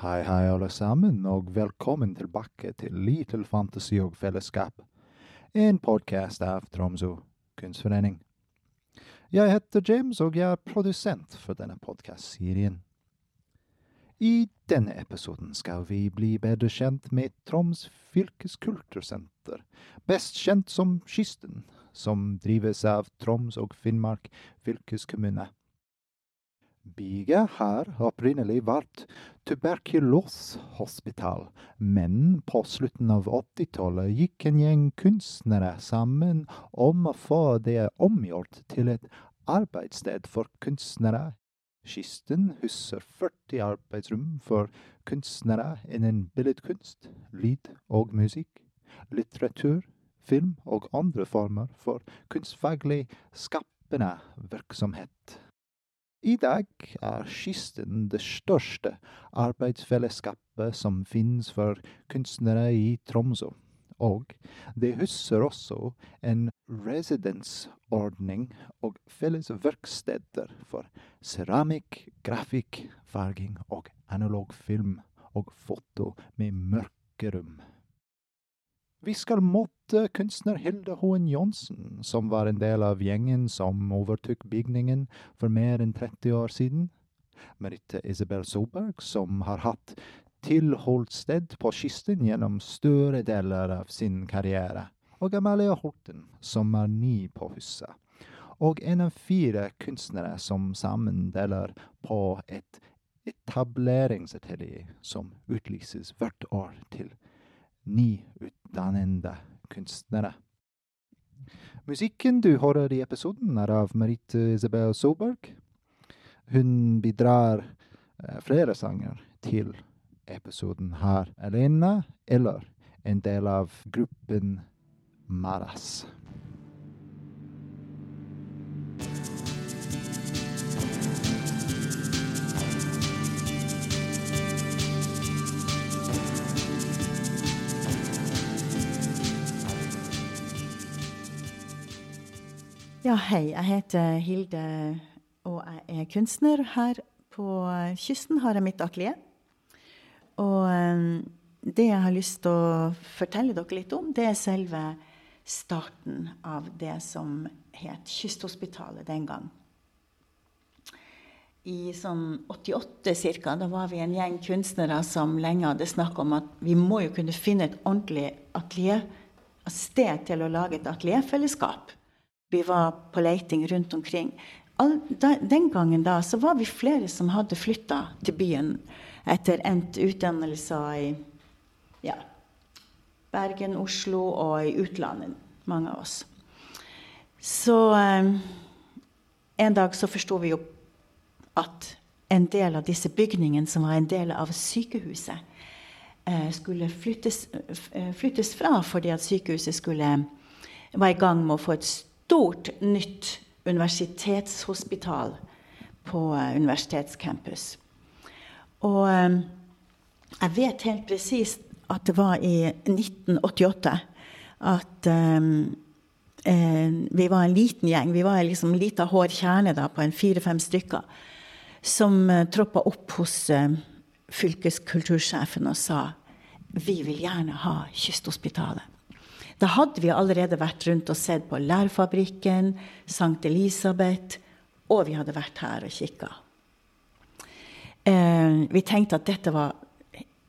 Hei, hei, alle sammen, og velkommen tilbake til Little Fantasi og Fellesskap, en podkast av Tromsø kunstforening. Jeg heter James, og jeg er produsent for denne podkastserien. I denne episoden skal vi bli bedre kjent med Troms fylkeskultursenter, best kjent som Kysten, som drives av Troms og Finnmark fylkeskommune. Bygget har opprinnelig vært tuberkuloshospital, men på slutten av 80-tallet gikk en gjeng kunstnere sammen om å få det omgjort til et arbeidssted for kunstnere. Kisten huser 40 arbeidsrom for kunstnere innen billedkunst, lyd og musikk, litteratur, film og andre former for kunstfaglig skapende virksomhet. I dag er Kisten det største arbeidsfellesskapet som finnes for kunstnere i Tromsø, og det huser også en residensordning og felles verksteder for keramikk, grafikk, farging og analog film og foto med mørkerom. Vi skal måtte kunstner Hilde Hoen Johnsen, som var en del av gjengen som overtok bygningen for mer enn 30 år siden. Merite Isabel Solberg, som har hatt tilholdssted på kysten gjennom større deler av sin karriere. Og Amalia Horten, som er ny på huset. Og en av fire kunstnere som sammen deler på et etableringsatelier som utlyses hvert år til nyutdannede kunstnere. Musikken du hører i episoden, er av Merite Isabel Solberg. Hun bidrar flere sanger til episoden her alene, eller en del av gruppen Maras. Ja, hei. Jeg heter Hilde, og jeg er kunstner. Her på kysten har jeg mitt atelier. Og det jeg har lyst til å fortelle dere litt om, det er selve starten av det som het Kysthospitalet den gang. I sånn 88 cirka, da var vi en gjeng kunstnere som lenge hadde snakk om at vi må jo kunne finne et ordentlig atelier, et sted til å lage et atelierfellesskap. Vi var på leiting rundt omkring. All, da, den gangen da, så var vi flere som hadde flytta til byen etter endt utdannelse i ja, Bergen, Oslo og i utlandet, mange av oss. Så eh, en dag så forsto vi jo at en del av disse bygningene som var en del av sykehuset, eh, skulle flyttes, flyttes, fra fordi at sykehuset skulle var i gang med å få et stort, nytt universitetshospital på universitetscampus. Og jeg vet helt presist at det var i 1988 at um, eh, vi var en liten gjeng. Vi var liksom en lita hård kjerne da, på en fire-fem stykker. Som uh, troppa opp hos uh, fylkeskultursjefen og sa vi vil gjerne ha Kysthospitalet. Da hadde vi allerede vært rundt og sett på Lærfabrikken, Sankt Elisabeth, og vi hadde vært her og kikka. Eh, vi tenkte at dette var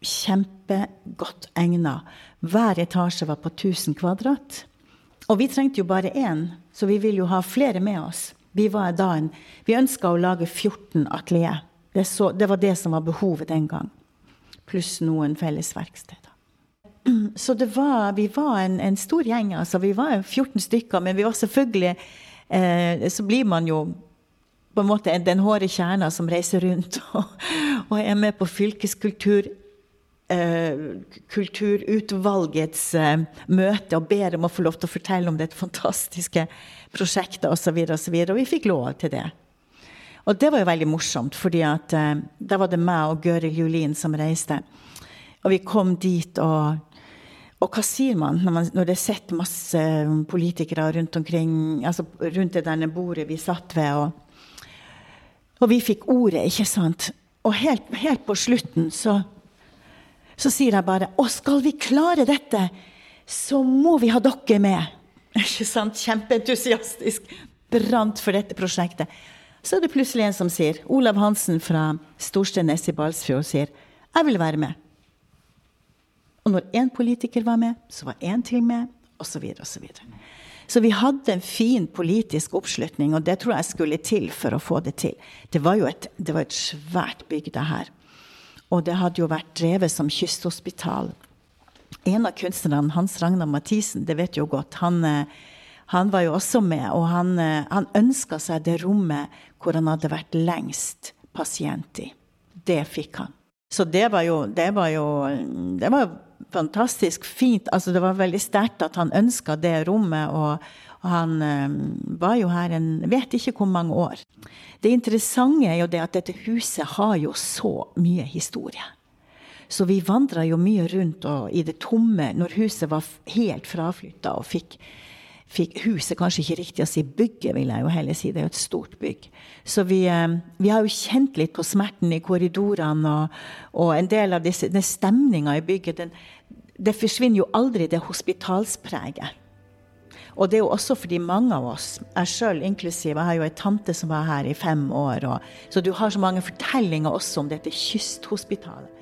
kjempegodt egna. Hver etasje var på 1000 kvadrat. Og vi trengte jo bare én, så vi ville jo ha flere med oss. Vi, var vi ønska å lage 14 atelier. Det, så, det var det som var behovet den gang. Pluss noen felles verksteder. Så var, vi var en, en, stor gjeng. altså Vi var 14 stykker, men vi var selvfølgelig eh, Så blir man jo på en måte den hårde kjerna som reiser rundt og, og er med på fylkeskultur eh, kulturutvalgets eh, møte og ber om å få lov til å fortelle om dette fantastiske prosjektet osv. Og, så videre, og vi fikk lov til det. Og det var jo veldig morsomt, fordi at eh, da var det meg og Gøril Julin som reiste. Og vi kom dit, og og hva sier man når, man, når det sitter masse politikere rundt omkring, altså rundt det denne bordet vi satt ved, og, og vi fikk ordet, ikke sant? Og helt, helt på slutten så Så sier jeg bare Og skal vi klare dette, så må vi ha dere med. Ikke sant? Kjempeentusiastisk. Brant for dette prosjektet. Så er det plutselig en som sier, Olav Hansen fra Storsteinnes i Balsfjord, sier jeg vil være med. Og når én politiker var med, så var én til med, osv. osv. Så, så vi hadde en fin politisk oppslutning, og det tror jeg skulle til for å få det til. Det var jo et, var et svært bygg, det her. Og det hadde jo vært drevet som kysthospital. En av kunstnerne, Hans Ragnar Mathisen, det vet jo godt, han, eh, han var jo også med. Og han, eh, han ønska seg det rommet hvor han hadde vært lengst pasient i. Det fikk han. Så det var jo, det var jo det var fantastisk fint. Altså, det var veldig sterkt at han ønska det rommet. og, og han um, var jo her en vet ikke hvor mange år. Det interessante er jo det at dette huset har jo så mye historie. Så vi vandra jo mye rundt og, i det tomme når huset var helt fraflytta og fikk fikk huset kanskje ikke riktig å si bygget, vil jeg jo heller si. Det er jo et stort bygg. Så vi, eh, vi har jo kjent litt på smerten i korridorene, og, og en del av disse, den stemninga i bygget, den, det forsvinner jo aldri, det hospitalspreget. Og det er jo også fordi mange av oss, jeg sjøl inklusiv, jeg har jo ei tante som var her i fem år, og, så du har så mange fortellinger også om dette kysthospitalet.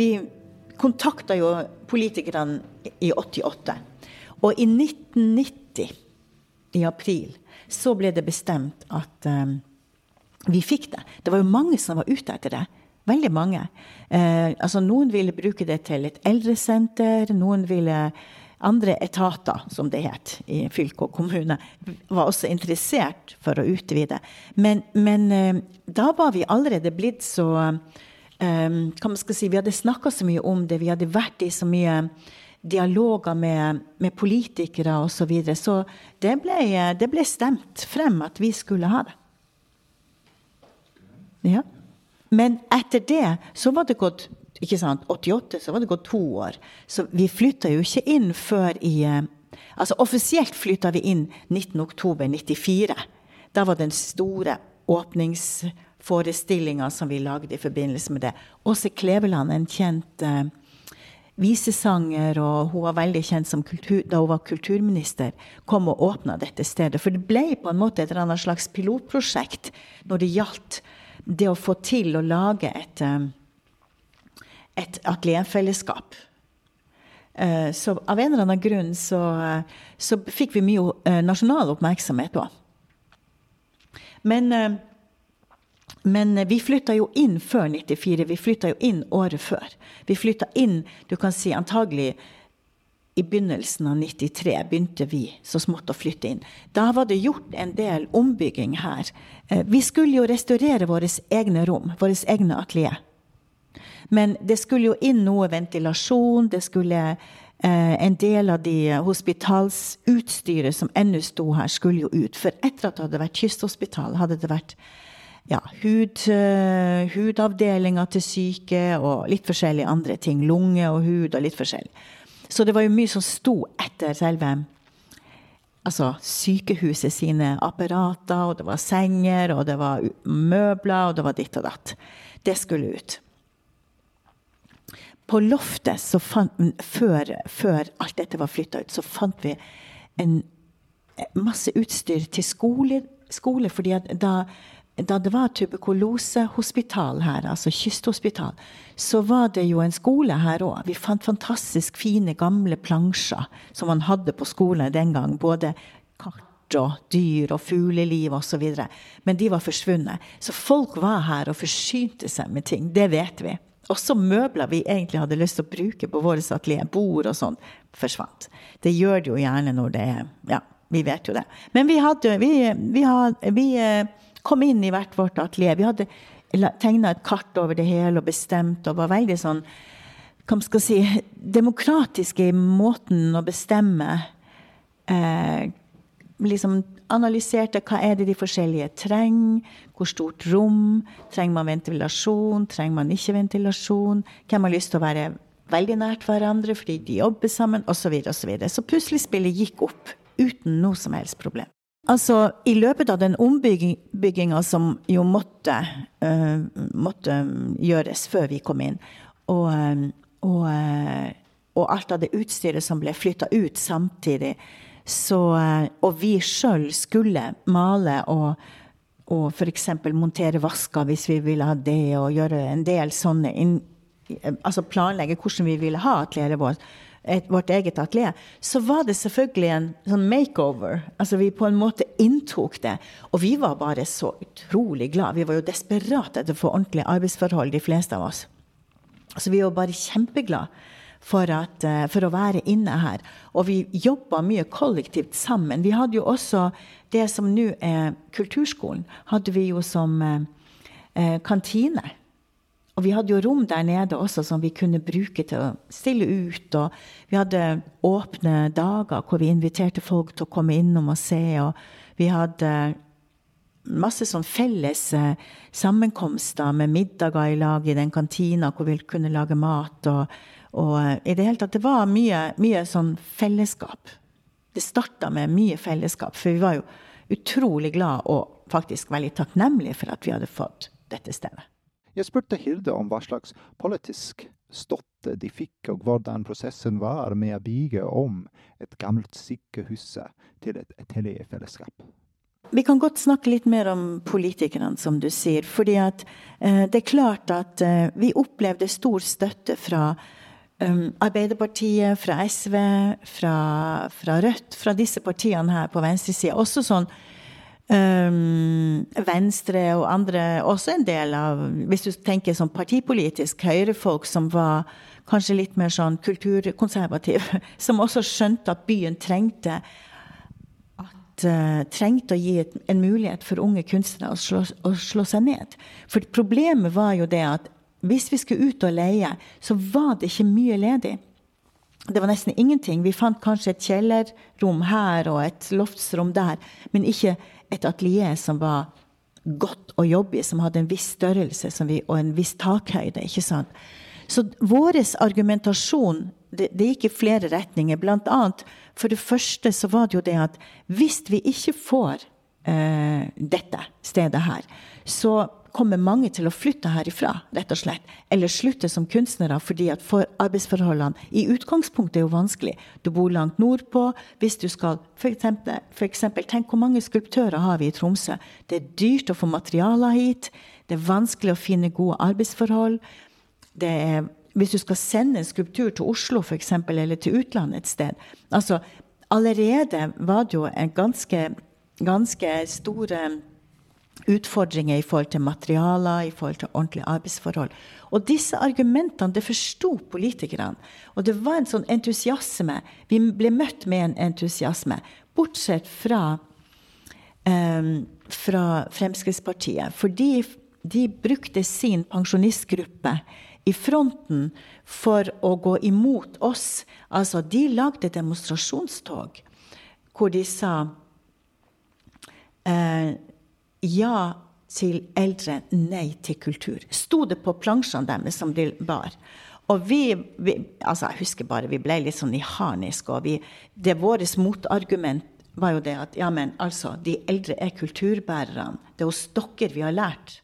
Vi, kontakta jo politikerne i 88. Og i 1990, i april, så ble det bestemt at um, vi fikk det. Det var jo mange som var ute etter det. Veldig mange. Eh, altså Noen ville bruke det til et eldresenter. Noen ville andre etater, som det het i fylke og kommune, var også interessert for å utvide. Men, men eh, da var vi allerede blitt så um, hva skal si, Vi hadde snakka så mye om det, vi hadde vært i så mye dialoger med, med politikere osv. Så, videre. så det ble, det ble stemt frem at vi skulle ha det. Ja. Men etter det så var det gått ikke sant, 88, så var det gått to år. Så vi flytta jo ikke inn før i eh, Altså offisielt flytta vi inn 19.10.94. Da var den store åpnings forestillinger som vi lagde i forbindelse med det. Åse Kleveland, en kjent uh, visesanger, og hun var veldig kjent som kultur, da hun var kulturminister, kom og åpna dette stedet. For det ble på en måte et eller annet slags pilotprosjekt når det gjaldt det å få til å lage et, uh, et atelierfellesskap. Uh, så av en eller annen grunn så, så fikk vi mye nasjonal oppmerksomhet òg. Men men eh, vi flytta jo inn før 94. Vi flytta jo inn året før. Vi flytta inn du kan si antagelig i begynnelsen av 93 begynte vi så smått å flytte inn. Da var det gjort en del ombygging her. Eh, vi skulle jo restaurere våre egne rom, våre egne atelier. Men det skulle jo inn noe ventilasjon. Det skulle eh, En del av de hospitalsutstyret som ennå sto her, skulle jo ut. For etter at det hadde vært kysthospital, hadde det vært ja, hud, uh, hudavdelinga til syke og litt forskjellige andre ting. Lunge og hud og litt forskjellig. Så det var jo mye som sto etter selve altså sykehuset sine apparater, og det var senger, og det var møbler, og det var ditt og datt. Det skulle ut. På loftet, fant, før, før, alt dette var flytta ut, så fant vi en masse utstyr til skole, skole fordi da da det var tuberkulosehospital her, altså kysthospital, så var det jo en skole her òg. Vi fant fantastisk fine, gamle plansjer som man hadde på skolen den gang. Både kart og dyr og fugleliv osv. Men de var forsvunnet. Så folk var her og forsynte seg med ting. Det vet vi. Også møbler vi egentlig hadde lyst til å bruke på vårt atelier, bord og sånn, forsvant. Det gjør det jo gjerne når det er Ja, vi vet jo det. Men vi hadde vi, vi, had, vi kom inn i hvert vårt atelier. Vi hadde tegna et kart over det hele og bestemt og var veldig sånn hva skal si, demokratiske i måten å bestemme. Eh, liksom analyserte hva er det de forskjellige trenger. Hvor stort rom. Trenger man ventilasjon? Trenger man ikke ventilasjon? Hvem har lyst til å være veldig nært hverandre fordi de jobber sammen? Osv. Så, videre, og så, videre. så puslespillet gikk opp uten noe som helst problem. Altså, I løpet av den ombygginga som jo måtte, uh, måtte, gjøres før vi kom inn, og, uh, og, uh, og, alt av det utstyret som ble flytta ut samtidig, så, og vi sjøl skulle male og, og f.eks. montere vasker hvis vi ville ha det, og gjøre en del sånne inn, Altså planlegge hvordan vi ville ha atelieret vårt et, vårt eget atelier, så var det selvfølgelig en sånn makeover. Altså vi på en måte inntok det. Og vi var bare så utrolig glad. Vi var jo desperate etter å få ordentlige arbeidsforhold, de fleste av oss. Så vi var bare kjempeglade for, at, eh, for å være inne her. Og vi jobba mye kollektivt sammen. Vi hadde jo også det som nå er kulturskolen, hadde vi jo som eh, eh kantine. Og vi hadde jo rom der nede også som vi kunne bruke til å stille ut. Og vi hadde åpne dager hvor vi inviterte folk til å komme innom og se. Og vi hadde masse sånn felles eh, sammenkomster med middager i lag i den kantina hvor vi kunne lage mat. Og, og eh, i det hele tatt, det var mye, mye sånn fellesskap. Det starta med mye fellesskap, for vi var jo utrolig glad og faktisk veldig takknemlige for at vi hadde fått dette stedet. Jeg spurte Hilde om hva slags politisk støtte de fikk, og hvordan prosessen var med å bygge om et gammelt sykehus til et atelierfellesskap. Vi kan godt snakke litt mer om politikerne, som du sier. fordi eh, det er klart at eh, vi opplevde stor støtte fra um, Arbeiderpartiet, fra SV, fra, fra, Rødt, fra disse partiene her på venstresida. Også sånn Venstre og andre, også en del av Hvis du tenker sånn partipolitisk, høyrefolk som var kanskje litt mer sånn kulturkonservative, som også skjønte at byen trengte at, uh, trengte å gi en mulighet for unge kunstnere å slå, å slå seg ned. For problemet var jo det at hvis vi skulle ut og leie, så var det ikke mye ledig. Det var nesten ingenting. Vi fant kanskje et kjellerrom her og et loftsrom der, men ikke et atelier som var godt å jobbe i, som hadde en viss størrelse vi, og en viss takhøyde. ikke sant? Så vår argumentasjon det, det gikk i flere retninger. Blant annet, for det første så var det jo det at hvis vi ikke får eh, dette stedet her, så kommer mange til å flytte herifra, rett og slett. Eller slutte som kunstnere fordi at for arbeidsforholdene i utgangspunktet er jo vanskelig. Du bor langt nordpå. Hvis du skal eksempel, tenk hvor mange skulptører har vi i Tromsø. Det er dyrt å få materialer hit. Det er vanskelig å finne gode arbeidsforhold. Det er, hvis du skal sende en skulptur til Oslo eksempel, eller til utlandet et sted altså Allerede var det jo en ganske, ganske store utfordringer i forhold til materialer, i forhold til ordentlige arbeidsforhold. Og disse argumentene det forsto politikerne. Og det var en sånn entusiasme. Vi ble møtt med en entusiasme. Bortsett fra, um, fra Fremskrittspartiet. Fordi de brukte sin pensjonistgruppe i fronten for å gå imot oss. Altså, de lagde demonstrasjonstog hvor de sa eh, ja til eldre, nei til kultur. Sto det på plansjene deres som de bar. Og vi, vi, altså jeg husker bare, vi ble litt sånn i harnisk. Og vi, det vårt motargument var jo det at ja, men altså, de eldre er kulturbærerne. Det er hos dere vi har lært.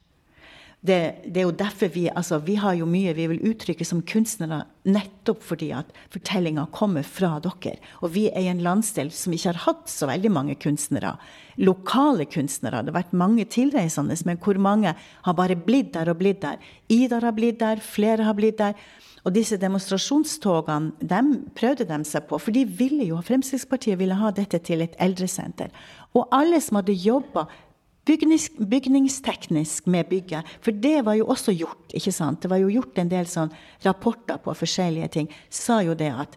Det, det, er jo derfor vi altså Vi har jo mye vi vil uttrykke som kunstnere nettopp fordi at fortellinga kommer fra dere. Og vi er i en landsdel som ikke har hatt så veldig mange kunstnere. Lokale kunstnere. Det har vært mange tilreisende, men hvor mange har bare blitt der og blitt der. Idar har blitt der, flere har blitt der. Og disse demonstrasjonstogene dem prøvde de seg på, for de ville jo, Fremskrittspartiet ville ha dette til et eldresenter. Og alle som hadde jobba Bygnings, bygningsteknisk med bygget. For det var jo også gjort. ikke sant? Det var jo gjort en del sånn rapporter på forskjellige ting. Sa jo det at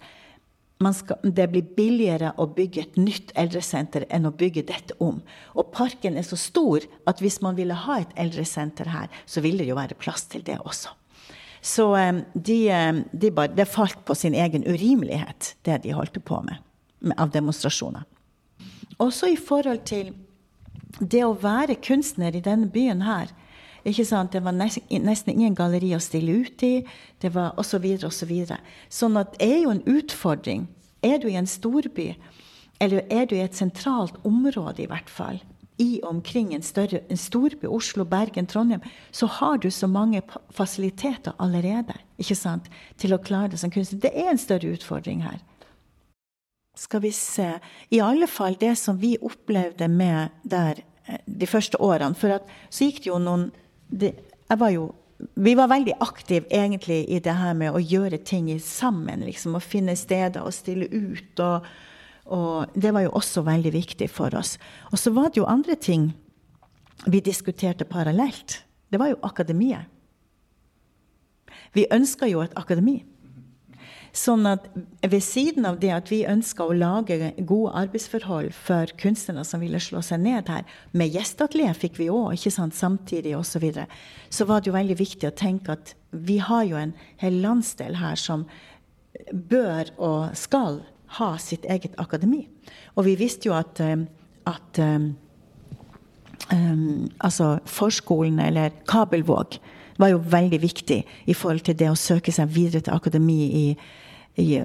skal, det blir billigere å bygge et nytt eldresenter enn å bygge dette om. Og parken er så stor at hvis man ville ha et eldresenter her, så ville det jo være plass til det også. Så eh, de, eh, de bare, det falt på sin egen urimelighet, det de holdt på med, med av demonstrasjoner. Også i forhold til det å være kunstner i denne byen her. Ikke sant? Det var nesten ingen galleri å stille ut i. Det var osv. Så, videre, og så, videre. sånn at det er jo en utfordring. Er du i en storby, eller er du i et sentralt område i hvert fall, i omkring en, større, en storby, Oslo, Bergen, Trondheim, så har du så mange fasiliteter allerede ikke sant, til å klare det som kunstner. Det er en større utfordring her. Skal vi se I alle fall det som vi opplevde med der eh, de første årene. For at, så gikk det jo noen det, Jeg var jo vi var veldig aktive egentlig i det her med å gjøre ting sammen. liksom, Å finne steder å stille ut. Og, og, det var jo også veldig viktig for oss. Og så var det jo andre ting vi diskuterte parallelt. Det var jo akademiet. Vi ønska jo et akademi. Sånn at ved siden av det at vi ønska å lage gode arbeidsforhold for kunstnere som ville slå seg ned her, med gjestatelier fikk vi òg, ikke sant, samtidig osv., så, videre, så var det jo veldig viktig å tenke at vi har jo en hel landsdel her som bør og skal ha sitt eget akademi. Og vi visste jo at, eh, at um, altså Forskolen, eller Kabelvåg, var jo veldig viktig i forhold til det å søke seg videre til akademi i, i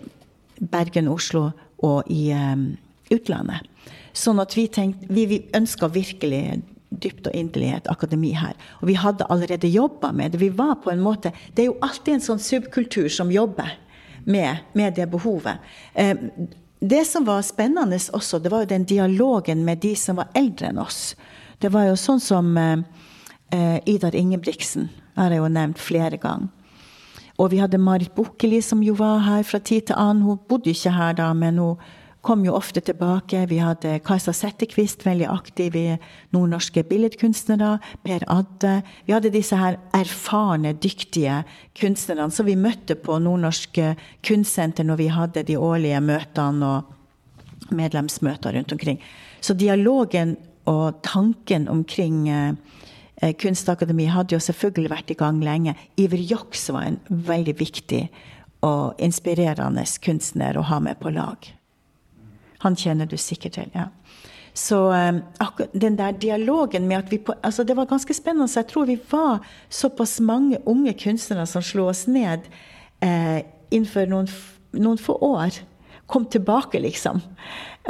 Bergen, Oslo og i um, utlandet. Sånn at vi tenkte Vi, vi ønska virkelig dypt og inderlig et akademi her. Og vi hadde allerede jobba med det. Vi var på en måte Det er jo alltid en sånn subkultur som jobber med, med det behovet. Um, det som var spennende også, det var jo den dialogen med de som var eldre enn oss. Det var jo sånn som uh, Idar Ingebrigtsen har jeg jo nevnt flere ganger. Og vi hadde Marit Bukkeli, som jo var her fra tid til annen. Hun bodde ikke her da, men hun kom jo ofte tilbake. Vi hadde Kajsa Settekvist, veldig aktiv i nordnorske billedkunstnere. Per Adde. Vi hadde disse her erfarne, dyktige kunstnerne som vi møtte på Nordnorsk kunstsenter når vi hadde de årlige møtene og medlemsmøter rundt omkring. Så dialogen og tanken omkring eh, Eh, Kunstakademi hadde jo selvfølgelig vært i gang lenge. Iver Jaks var en veldig viktig og inspirerende kunstner å ha med på lag. Han kjenner du sikkert til. ja. Så um, den der dialogen med at vi på, altså Det var ganske spennende. så Jeg tror vi var såpass mange unge kunstnere som slo oss ned eh, innenfor noen, noen få år kom tilbake, liksom.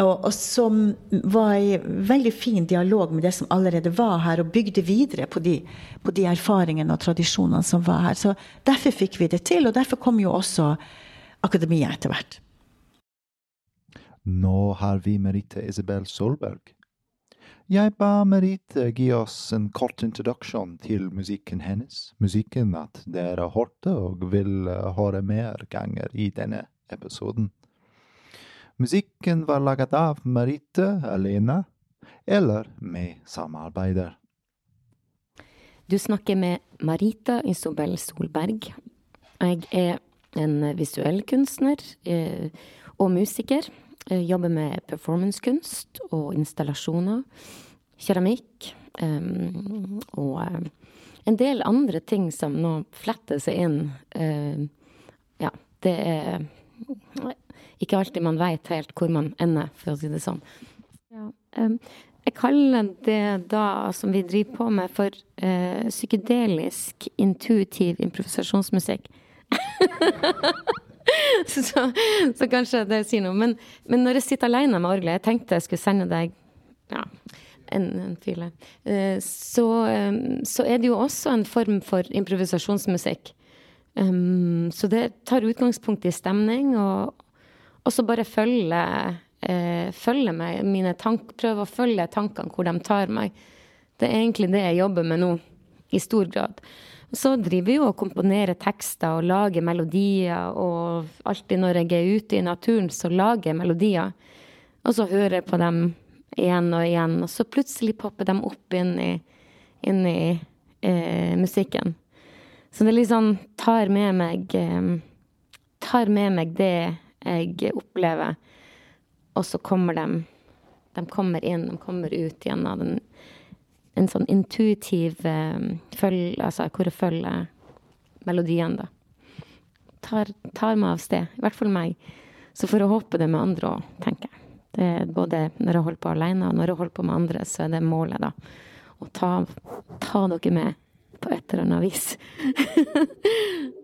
Og, og, som var i veldig fin dialog med det som allerede var her, og bygde videre på de, på de erfaringene og tradisjonene som var her. Så derfor fikk vi det til, og derfor kom jo også akademiet etter hvert. Nå har vi Merite Isabel Solberg. Jeg ba Merite gi oss en kort introduksjon til musikken hennes. Musikken at dere hørte og vil høre mer ganger i denne episoden. Musikken var laget av Marite alene, eller med samarbeider. Du snakker med Marita Isobel Solberg. Jeg er en visuell kunstner eh, og musiker. Jeg jobber med performancekunst og installasjoner, keramikk um, og um, en del andre ting som nå fletter seg inn. Ja, det er ikke alltid man veit helt hvor man ender, for å si det sånn. Ja, um, jeg kaller det da, som vi driver på med, for uh, psykedelisk intuitiv improvisasjonsmusikk. så, så, kanskje det sier noe. Men, men, når jeg sitter alene med orgelet Jeg tenkte jeg skulle sende deg ja, en, en file. Uh, så, um, så er det jo også en form for improvisasjonsmusikk. Um, så det tar utgangspunkt i stemning, og, og så bare følge, eh, følge meg, mine tank, prøve å følge tankene hvor de tar meg. Det er egentlig det jeg jobber med nå, i stor grad. Så driver jo og komponerer tekster og lager melodier, og alltid når jeg er ute i naturen, så lager jeg melodier. Og så hører jeg på dem igjen og igjen, og så plutselig popper de opp inn i, inn i eh, musikken. Så det liksom tar med meg eh, Tar med meg det jeg opplever. Og så kommer de De kommer inn, de kommer ut av den, en sånn intuitiv følge, følg, Altså hvor jeg følger melodien, da. Tar, tar meg av sted. I hvert fall meg. Så får jeg håpe det med andre òg, tenker jeg. Det er både når jeg holder på alene, og når jeg holder på med andre, så er det målet, da. Å ta, ta dere med på et eller annet vis.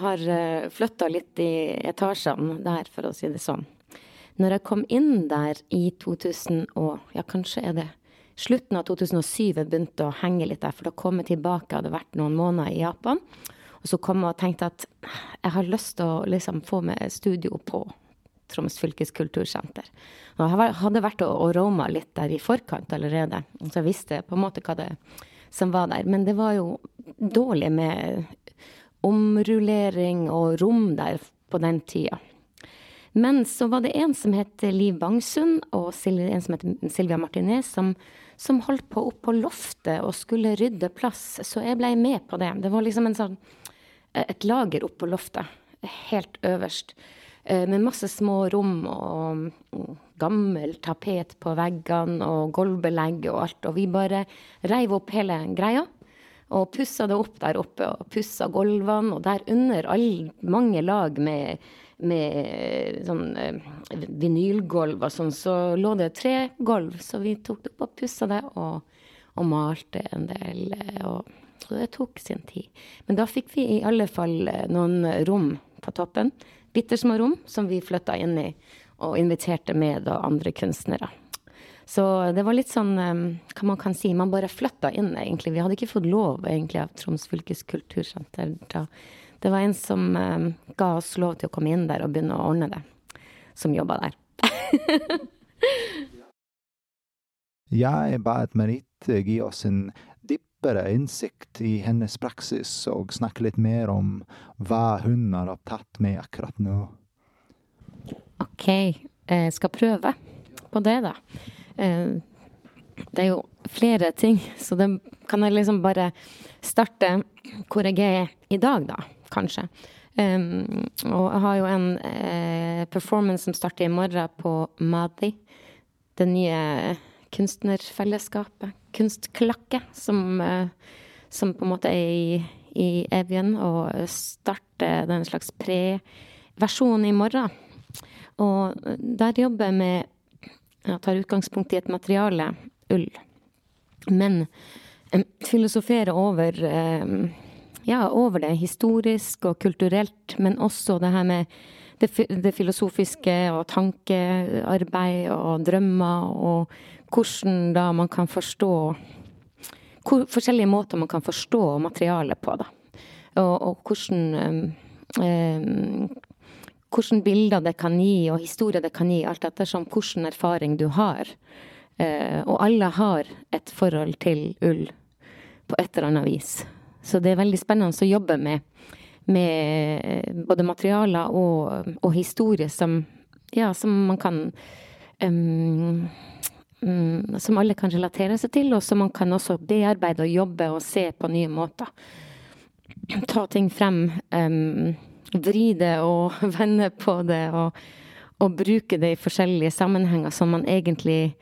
har eh, flytta litt i etasjene der, for å si det sånn. Når jeg kom inn der i 2000 og ja, kanskje er det slutten av 2007 jeg begynte å henge litt der, for da kom jeg tilbake, jeg hadde vært noen måneder i Japan. Og så kom jeg og tenkte at jeg har lyst til å liksom få med studio på Troms fylkes kultursenter. Og jeg hadde vært og, og roma litt der i forkant allerede, så jeg visste på en måte hva det som var der. Men det var jo dårlig med omrullering og rom der på den tida. Men så var det en som het Liv Bangsund, og en som het Silvia Martinez, som, som, holdt på opp på loftet og skulle rydde plass. Så jeg ble med på det. Det var liksom sånn, et lager opp på loftet, helt øverst. Eh, med masse små rom og gammel tapet på veggene og gulvbelegg og alt. Og vi bare reiv opp hele greia og pussa det opp der oppe, og pussa gulvene. Og der under all, mange lag med, med sånn eh, vinylgulv og sånn, så lå det tre gulv, Så vi tok det opp og pussa det, og, og malte en del. Eh, og, så det tok sin tid. Men da fikk vi i alle fall eh, noen rom på toppen. Bitte små rom som vi flytta inn i, og inviterte med da andre kunstnere. Så det var litt sånn, hva man kan si, man bare flytta inn, egentlig. Vi hadde ikke fått lov, egentlig, av Troms fylkes kultursenter. Da. Det var en som um, ga oss lov til å komme inn der og begynne å ordne det, som jobba der. Jeg ba et Merit gi oss en dypere innsikt i hennes praksis, og snakke litt mer om hva hun har opptatt med akkurat nå. OK, jeg skal prøve på det, da. Eh, det er jo flere ting, så det kan jeg liksom bare starte hvor jeg er i dag, da, kanskje. Um, og jeg har jo en uh, performance som starter i morgen på Madi. Det nye kunstnerfellesskapet, kunstklakke som, som på en måte er i, i Evjen, og starter den slags pre-versjon i morgen. Og der jobber jeg med Jeg tar utgangspunkt i et materiale, ull. Men filosofere over ja, over det historisk og kulturelt, men også det her med det, filosofiske og tankearbeid og drømmer, og hvordan da man kan forstå hvor, Forskjellige måter man kan forstå materialet på, da. Og, og hvordan um, hvordan bilder det kan gi, og historier det kan gi, alt ettersom hvilken erfaring du har. Uh, og alle har et forhold til ull på et eller annet vis. Så det er veldig spennende å jobbe med, med både materialer og, og historie som, ja, som man kan um, Som alle kan relatere seg til, og som man kan også bearbeide og jobbe og se på nye måter. Ta ting frem. Um, vri det og vende på det og, og bruke det i forskjellige sammenhenger som man egentlig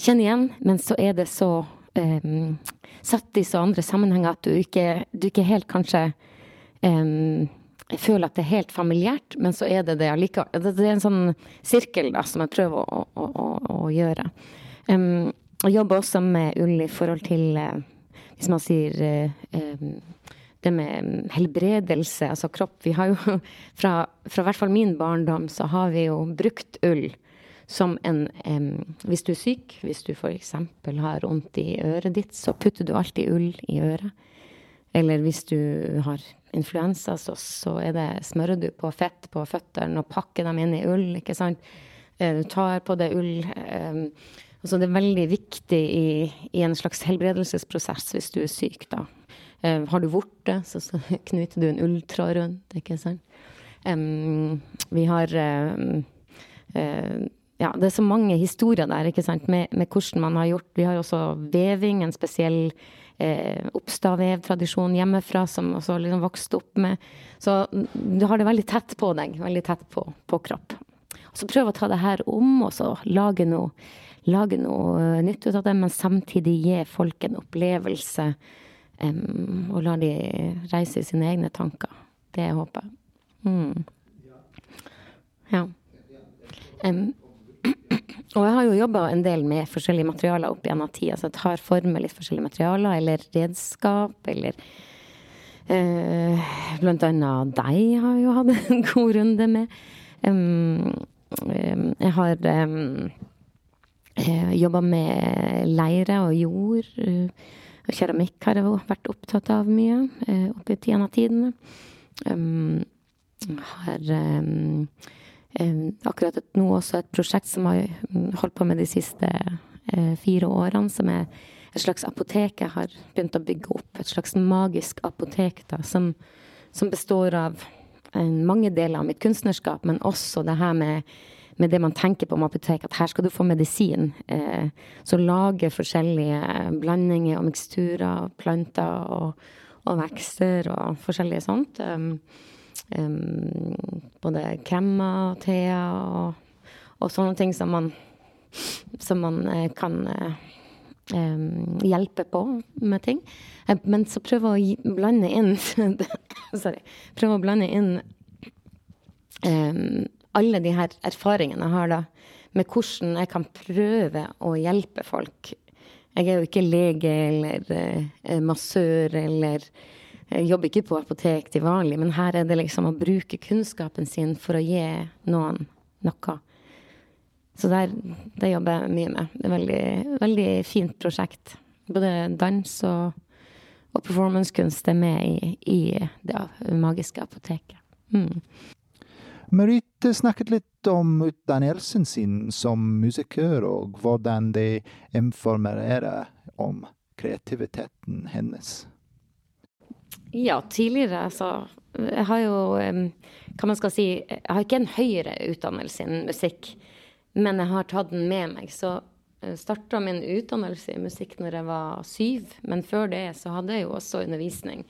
kjenner igjen, men så er det så um, satt i så andre sammenhenger at du ikke, du ikke helt kanskje um, føler at det er helt familiært, men så er det det allikevel. Det er en sånn sirkel da, som jeg prøver å, å, å, å gjøre. Um, jeg jobber også med ull i forhold til, uh, hvis man sier uh, det med helbredelse, altså kropp. Vi har jo fra, fra hvert fall min barndom så har vi jo brukt ull som en um, Hvis du er syk, hvis du f.eks. har vondt i øret ditt, så putter du alltid ull i øret. Eller hvis du har influensa, så, så det, smører du på fett på føttene og pakker dem inn i ull. ikke sant? Eh, du tar på deg ull. Um, altså det er veldig viktig i, i, en slags helbredelsesprosess hvis du er syk, da. Uh, har du vorte, så, så knyter du en ulltråd rundt, ikke sant. Um, vi har um, uh, ja, det er så mange historier der, ikke sant, med, med, hvordan man har gjort Vi har også veving, en spesiell eh, Oppstad-vevtradisjon hjemmefra som også liksom vokste opp med. Så du har det veldig tett på deg, veldig tett på, på kropp. Og så prøv å ta det her om, og så lage noe, lage noe nytt ut av det, men samtidig gi folk en opplevelse um, og lar de reise i sine egne tanker. Det håper jeg. Mm. Ja. Um, og jeg har jo jobba en del med forskjellige materialer opp gjennom tida, så jeg tar for meg litt forskjellige materialer, eller redskap, eller eh, Blant annet deg har jeg jo hatt en god runde med. Um, um, jeg har um, jobba med leire og jord. Uh, og keramikk har jeg vært opptatt av mye uh, opp i tiden av tidene. Um, har um, akkurat et, nå også et prosjekt som har mm, holdt på med de siste uh, fire årene, som er et slags apotek jeg har begynt å bygge opp. Et slags magisk apotek da, som, som består av mange deler av mitt kunstnerskap, men også det her med, med det man tenker på om apotek, at her skal du få medisin. Eh, så lage forskjellige blandinger og miksturer, planter og, og vekster og forskjellige sånt. Um, um, både kremmer og teer og, og, sånne ting som man, som man uh, kan uh, um, hjelpe på med ting. Men så prøve å blande inn Sorry. Prøve å blande inn um, alle de her erfaringene jeg har da, med hvordan jeg kan prøve å hjelpe folk. Jeg er jo ikke lege eller massør eller jeg jobber ikke på apotek til vanlig, men her er det liksom å bruke kunnskapen sin for å gi noen noe. Så der, det jobber jeg mye med. Det er et veldig, veldig fint prosjekt. Både dans og, og performancekunst er med i, i det magiske apoteket. Mm. Merit snakket litt om utdannelsen sin som musiker, og hvordan det informerer om kreativiteten hennes. Ja, tidligere så Jeg har jo, hva man skal si Jeg har ikke en høyere utdannelse innen musikk, men jeg har tatt den med meg. Så jeg starta min utdannelse i musikk når jeg var syv, men før det så hadde jeg jo også undervisning.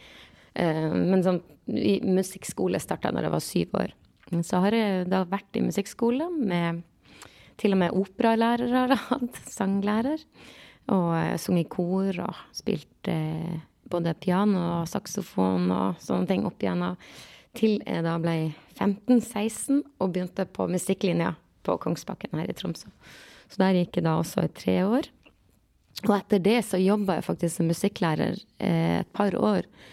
Eh, men sånn, musikkskole starta jeg når jeg var syv år. Så har jeg da vært i musikkskole med til og med operalærere og sanglærer. Og sunget i kor og spilt uh, både piano og saksofon og sånne ting opp igjennom. Til jeg da ble 15-16 og begynte på musikklinja på Kongsbakken her i Tromsø. Så der gikk jeg da også i tre år. Og etter det så jobba jeg faktisk som musikklærer eh, et par år eh,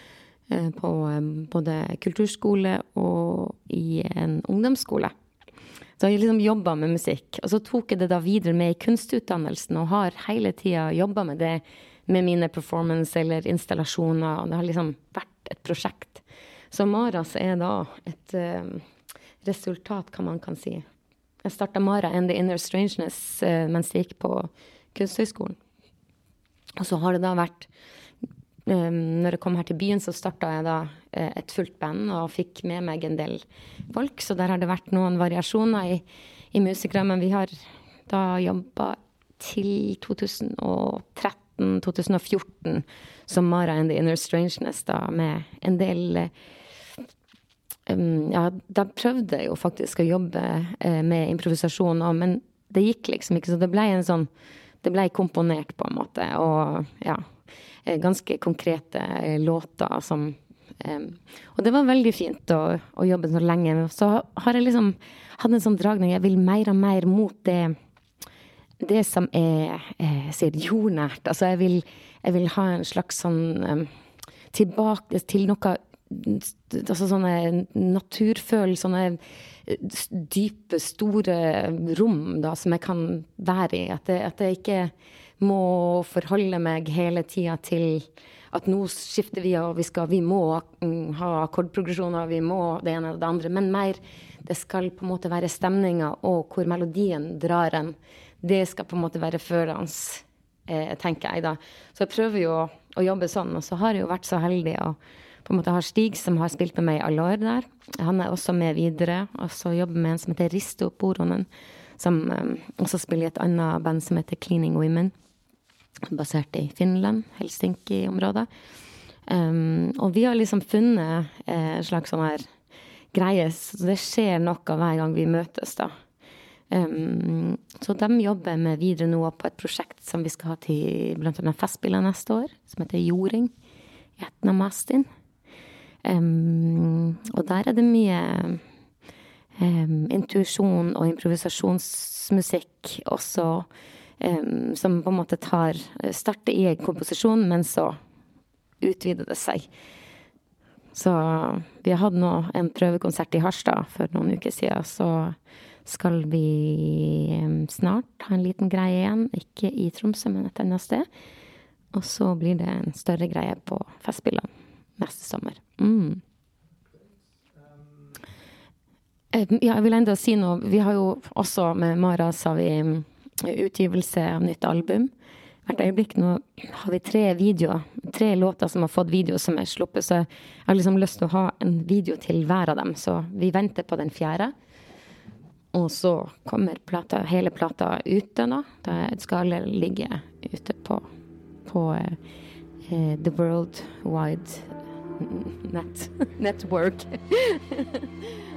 på eh, både kulturskole og i en ungdomsskole. Så jeg liksom jobba med musikk. Og så tok jeg det da videre med i kunstutdannelsen og har hele tida jobba med det med mine performance eller installasjoner. Og det har liksom vært et prosjekt. Så Maras er da et uh, resultat, hva man kan si. Jeg starta Mara and the Inner Strangeness uh, mens jeg gikk på Kunsthøgskolen. Og så har det da vært Når jeg kom her til byen, så starta jeg da uh, et fullt band og fikk med meg en del folk. Så der har det vært noen variasjoner i, i musikere. Men vi har da jobba til 2013-2014 som Mara and the Inner Strangeness, da med en del um, Ja, da prøvde jeg jo faktisk å jobbe uh, med improvisasjon òg, men det gikk liksom ikke. Så det ble en sånn det ble komponert, på en måte. Og ja, eh, ganske konkrete eh, låter som um, Og det var veldig fint å, å, jobbe så lenge. Så har jeg liksom hatt en sånn dragning. Jeg vil mer og mer mot det, det som er jeg sier jordnært. Altså, jeg vil, jeg vil ha en slags sånn um, Tilbake til noe Altså sånne naturfølelser, sånne dype, store rom da, som jeg kan være i. At det, at det ikke må forholde meg hele tida til at nå skifter vi, og vi, skal, vi må mm, ha akkordprogresjoner, vi må det ene og det andre. Men mer det skal på en måte være stemninga og hvor melodien drar en. Det skal på en måte være førende, eh, tenker jeg da. Så jeg prøver jo å, å jobbe sånn. Og så har jeg jo vært så heldig å på en måte har Stig, som har spilt med meg i alle år der. Han er også med videre. Og så jobber med en som heter Risto Poronen, som um, også spiller i et annet band som heter Cleaning Women. Basert i Finland, Helsinki-området. Um, og vi har liksom funnet eh, en slags sånn her greie, så det skjer noe hver gang vi møtes, da. Um, så de jobber med videre nå på et prosjekt som vi skal ha til bl.a. Festspillene neste år, som heter Jording. Etnamastin. Um, og der er det mye um, intuisjon og improvisasjonsmusikk også, som på en måte tar Starter i en komposisjon, men så utvider det seg. Så vi hatt nå en prøvekonsert i Harstad for noen uker siden. Så skal vi snart ha en liten greie igjen. Ikke i Tromsø, men et annet sted. Og så blir det en større greie på Festspillene neste sommer. Mm. Eh, ja, jeg vil enda si noe. Vi har jo også med Mara sa vi utgivelse av nytt album. Hvert øyeblikk nå har vi tre videoer, tre låter som har fått video som er sluppet. Så jeg har liksom lyst til å ha en video til hver av dem. Så vi venter på den fjerde. Og så kommer plata, hele plata ute nå. Da skal alle ligge ute på, på uh, The World Wide net network.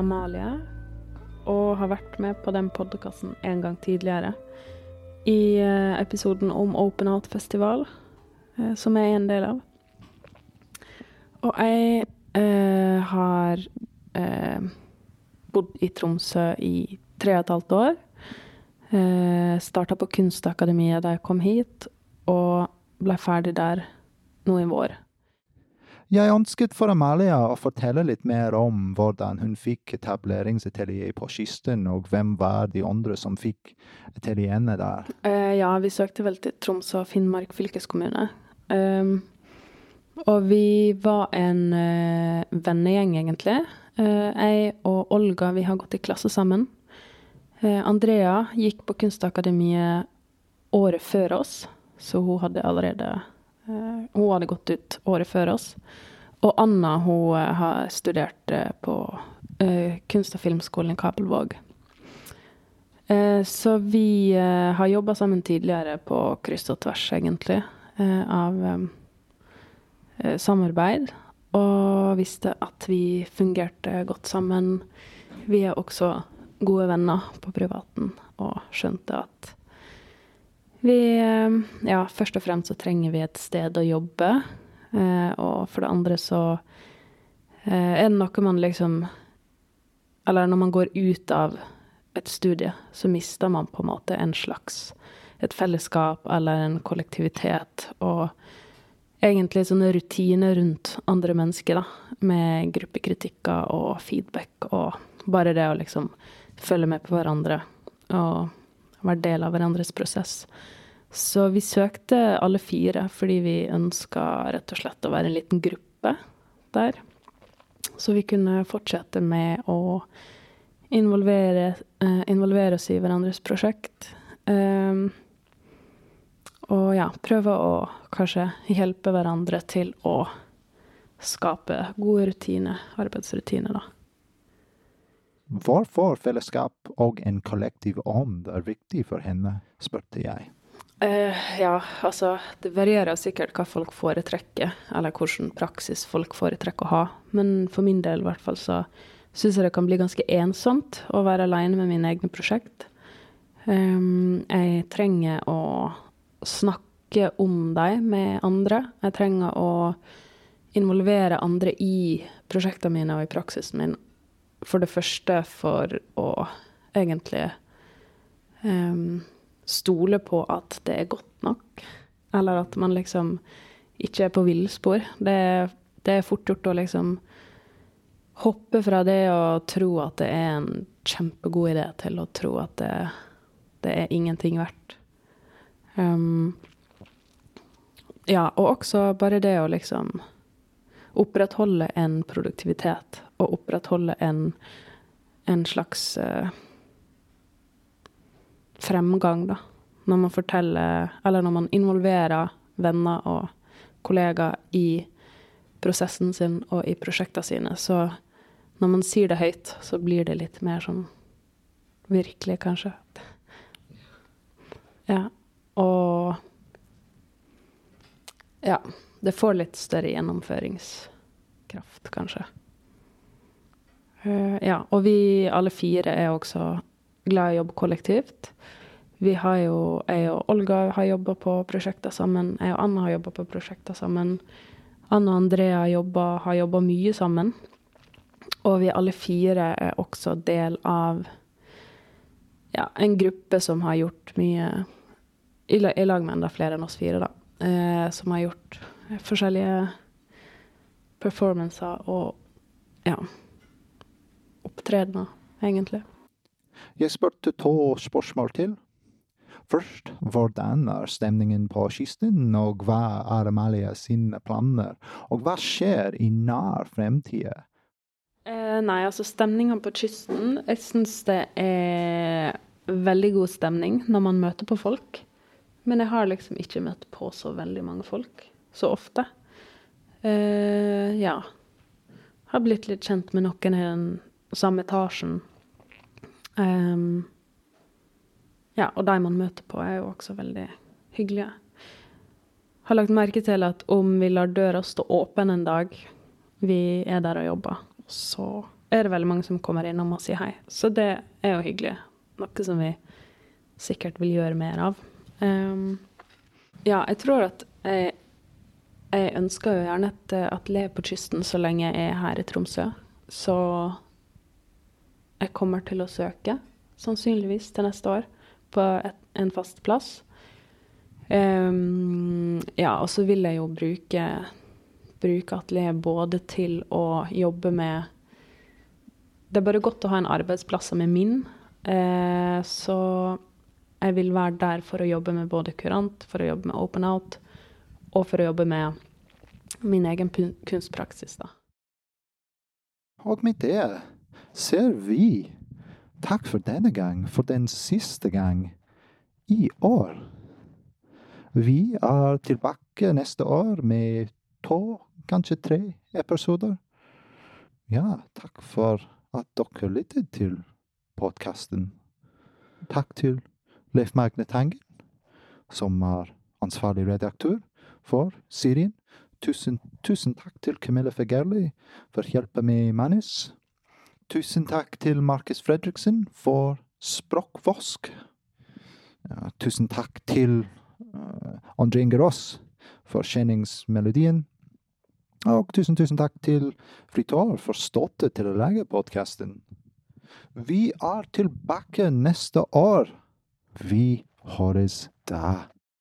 Amalie og har vært med på den podkasten en gang tidligere. I eh, episoden om Open Out Festival, eh, som jeg er en del av. Og jeg eh, har eh, bodd i Tromsø i tre og et halvt år. Eh, Starta på Kunstakademiet da jeg kom hit, og ble ferdig der nå i vår. Jeg ønsket for Amalia å fortelle litt mer om hvordan hun fikk etableringsatelier på kysten, og hvem var de andre som fikk atelierene der. Uh, ja, vi søkte vel til Troms og Finnmark fylkeskommune. Um, og vi var en uh, vennegjeng, egentlig. Uh, jeg og Olga vi har gått i klasse sammen. Andrea gikk på Kunstakademiet året før oss, så hun hadde allerede Hun hadde gått ut året før oss. Og Anna hun eh, har studert eh, på eh, kunst- og filmskolen i Kabelvåg. Eh, Så vi eh, har jobba sammen tidligere på kryss og tvers, egentlig, eh, av eh, eh, samarbeid. og visste at vi fungerte godt sammen. Vi er også gode venner på privaten og skjønte at vi eh, Ja, først og fremst så trenger vi et sted å jobbe. Eh, og for det andre så eh, er det noe man liksom Eller når man går ut av et studie, så mister man på en måte en slags et fellesskap eller en kollektivitet. Og egentlig sånne rutiner rundt andre mennesker, da. Med gruppekritikker og feedback og bare det å liksom følge med på hverandre og være del av hverandres prosess. Så vi søkte alle fire fordi vi ønska rett og slett å være en liten gruppe der. Så vi kunne fortsette med å involvere, eh, involvere oss i hverandres prosjekt. Um, og ja, prøve å kanskje hjelpe hverandre til å skape gode rutiner, arbeidsrutiner, da. Hvorfor fellesskap og en kollektiv ånd er viktig for henne, spurte jeg. Uh, ja, altså det varierer sikkert hva folk foretrekker, eller hvilken praksis folk foretrekker å ha. Men for min del i hvert fall så syns jeg det kan bli ganske ensomt å være alene med mine egne prosjekt. Um, jeg trenger å snakke om dem med andre. Jeg trenger å involvere andre i prosjektene mine og i praksisen min. For det første for å egentlig um, stole på at det er godt nok. Eller at man liksom ikke er på villspor. Det, det er fort gjort å liksom hoppe fra det å tro at det er en kjempegod idé, til å tro at det, det er ingenting verdt. Um, ja, og også bare det å liksom opprettholde en produktivitet og opprettholde en, en slags uh, fremgang, da. Når man forteller Eller når man involverer venner og kollegaer i prosessen sin og i prosjektene sine, så når man sier det høyt, så blir det litt mer sånn virkelig, kanskje. Ja. Og ja, det får litt større gjennomføringskraft, kanskje. Uh, ja, og vi alle fire er også glad i å jobbe kollektivt. Vi har jo, Jeg og Olga har jobba på prosjekter sammen. Jeg og Anna har jobba på prosjekter sammen. Anna og Andrea jobber, har jobba mye sammen. Og vi alle fire er også del av ja, en gruppe som har gjort mye I, lag med enda flere enn oss fire, da. Eh, som har gjort forskjellige performancer og ja opptredener, egentlig. Jeg spurte to spørsmål til. Først, hvordan er stemningen på kysten, og hva er Amalie sine planer, og hva skjer i nær fremtid? Eh, nei, altså stemninga på kysten Jeg syns det er veldig god stemning når man møter på folk. Men jeg har liksom ikke møtt på så veldig mange folk så ofte. Eh, ja. Har blitt litt kjent med noen samme etasjen. Um, ja, og de man møter på, er jo også veldig hyggelige. Har lagt merke til at om vi lar døra stå åpen en dag, vi er der og jobber, så er det veldig mange som kommer innom og sier hei. Så det er jo hyggelig. Noe som vi sikkert vil gjøre mer av. Um, ja, jeg tror at jeg, jeg ønsker jo gjerne et atelier på kysten så lenge jeg er her i Tromsø. Så jeg kommer til å søke, sannsynligvis til neste år, på et, en fast plass. Um, ja, og så vil jeg jo bruke, bruke atelieret både til å jobbe med Det er bare godt å ha en arbeidsplass som er min. Uh, så jeg vil være der for å jobbe med både kurant, for å jobbe med open out, og for å jobbe med min egen kunstpraksis, da. Og med det ser vi takk for denne gang, for den siste gang i år. Vi er tilbake neste år med to, kanskje tre episoder. Ja, takk for at dere lyttet til podkasten. Takk til Leif Magne Tangen, som er ansvarlig redaktør for serien. tusen, tusen takk til Camilla Fagerli for hjelpen med manus. Tusen takk til Markus Fredriksen for språkvask. Tusen takk til uh, André Ingerås for kjenningsmelodien. Og tusen, tusen takk til Fritar for støtte til å lage podkasten. Vi er tilbake neste år. Vi høres da.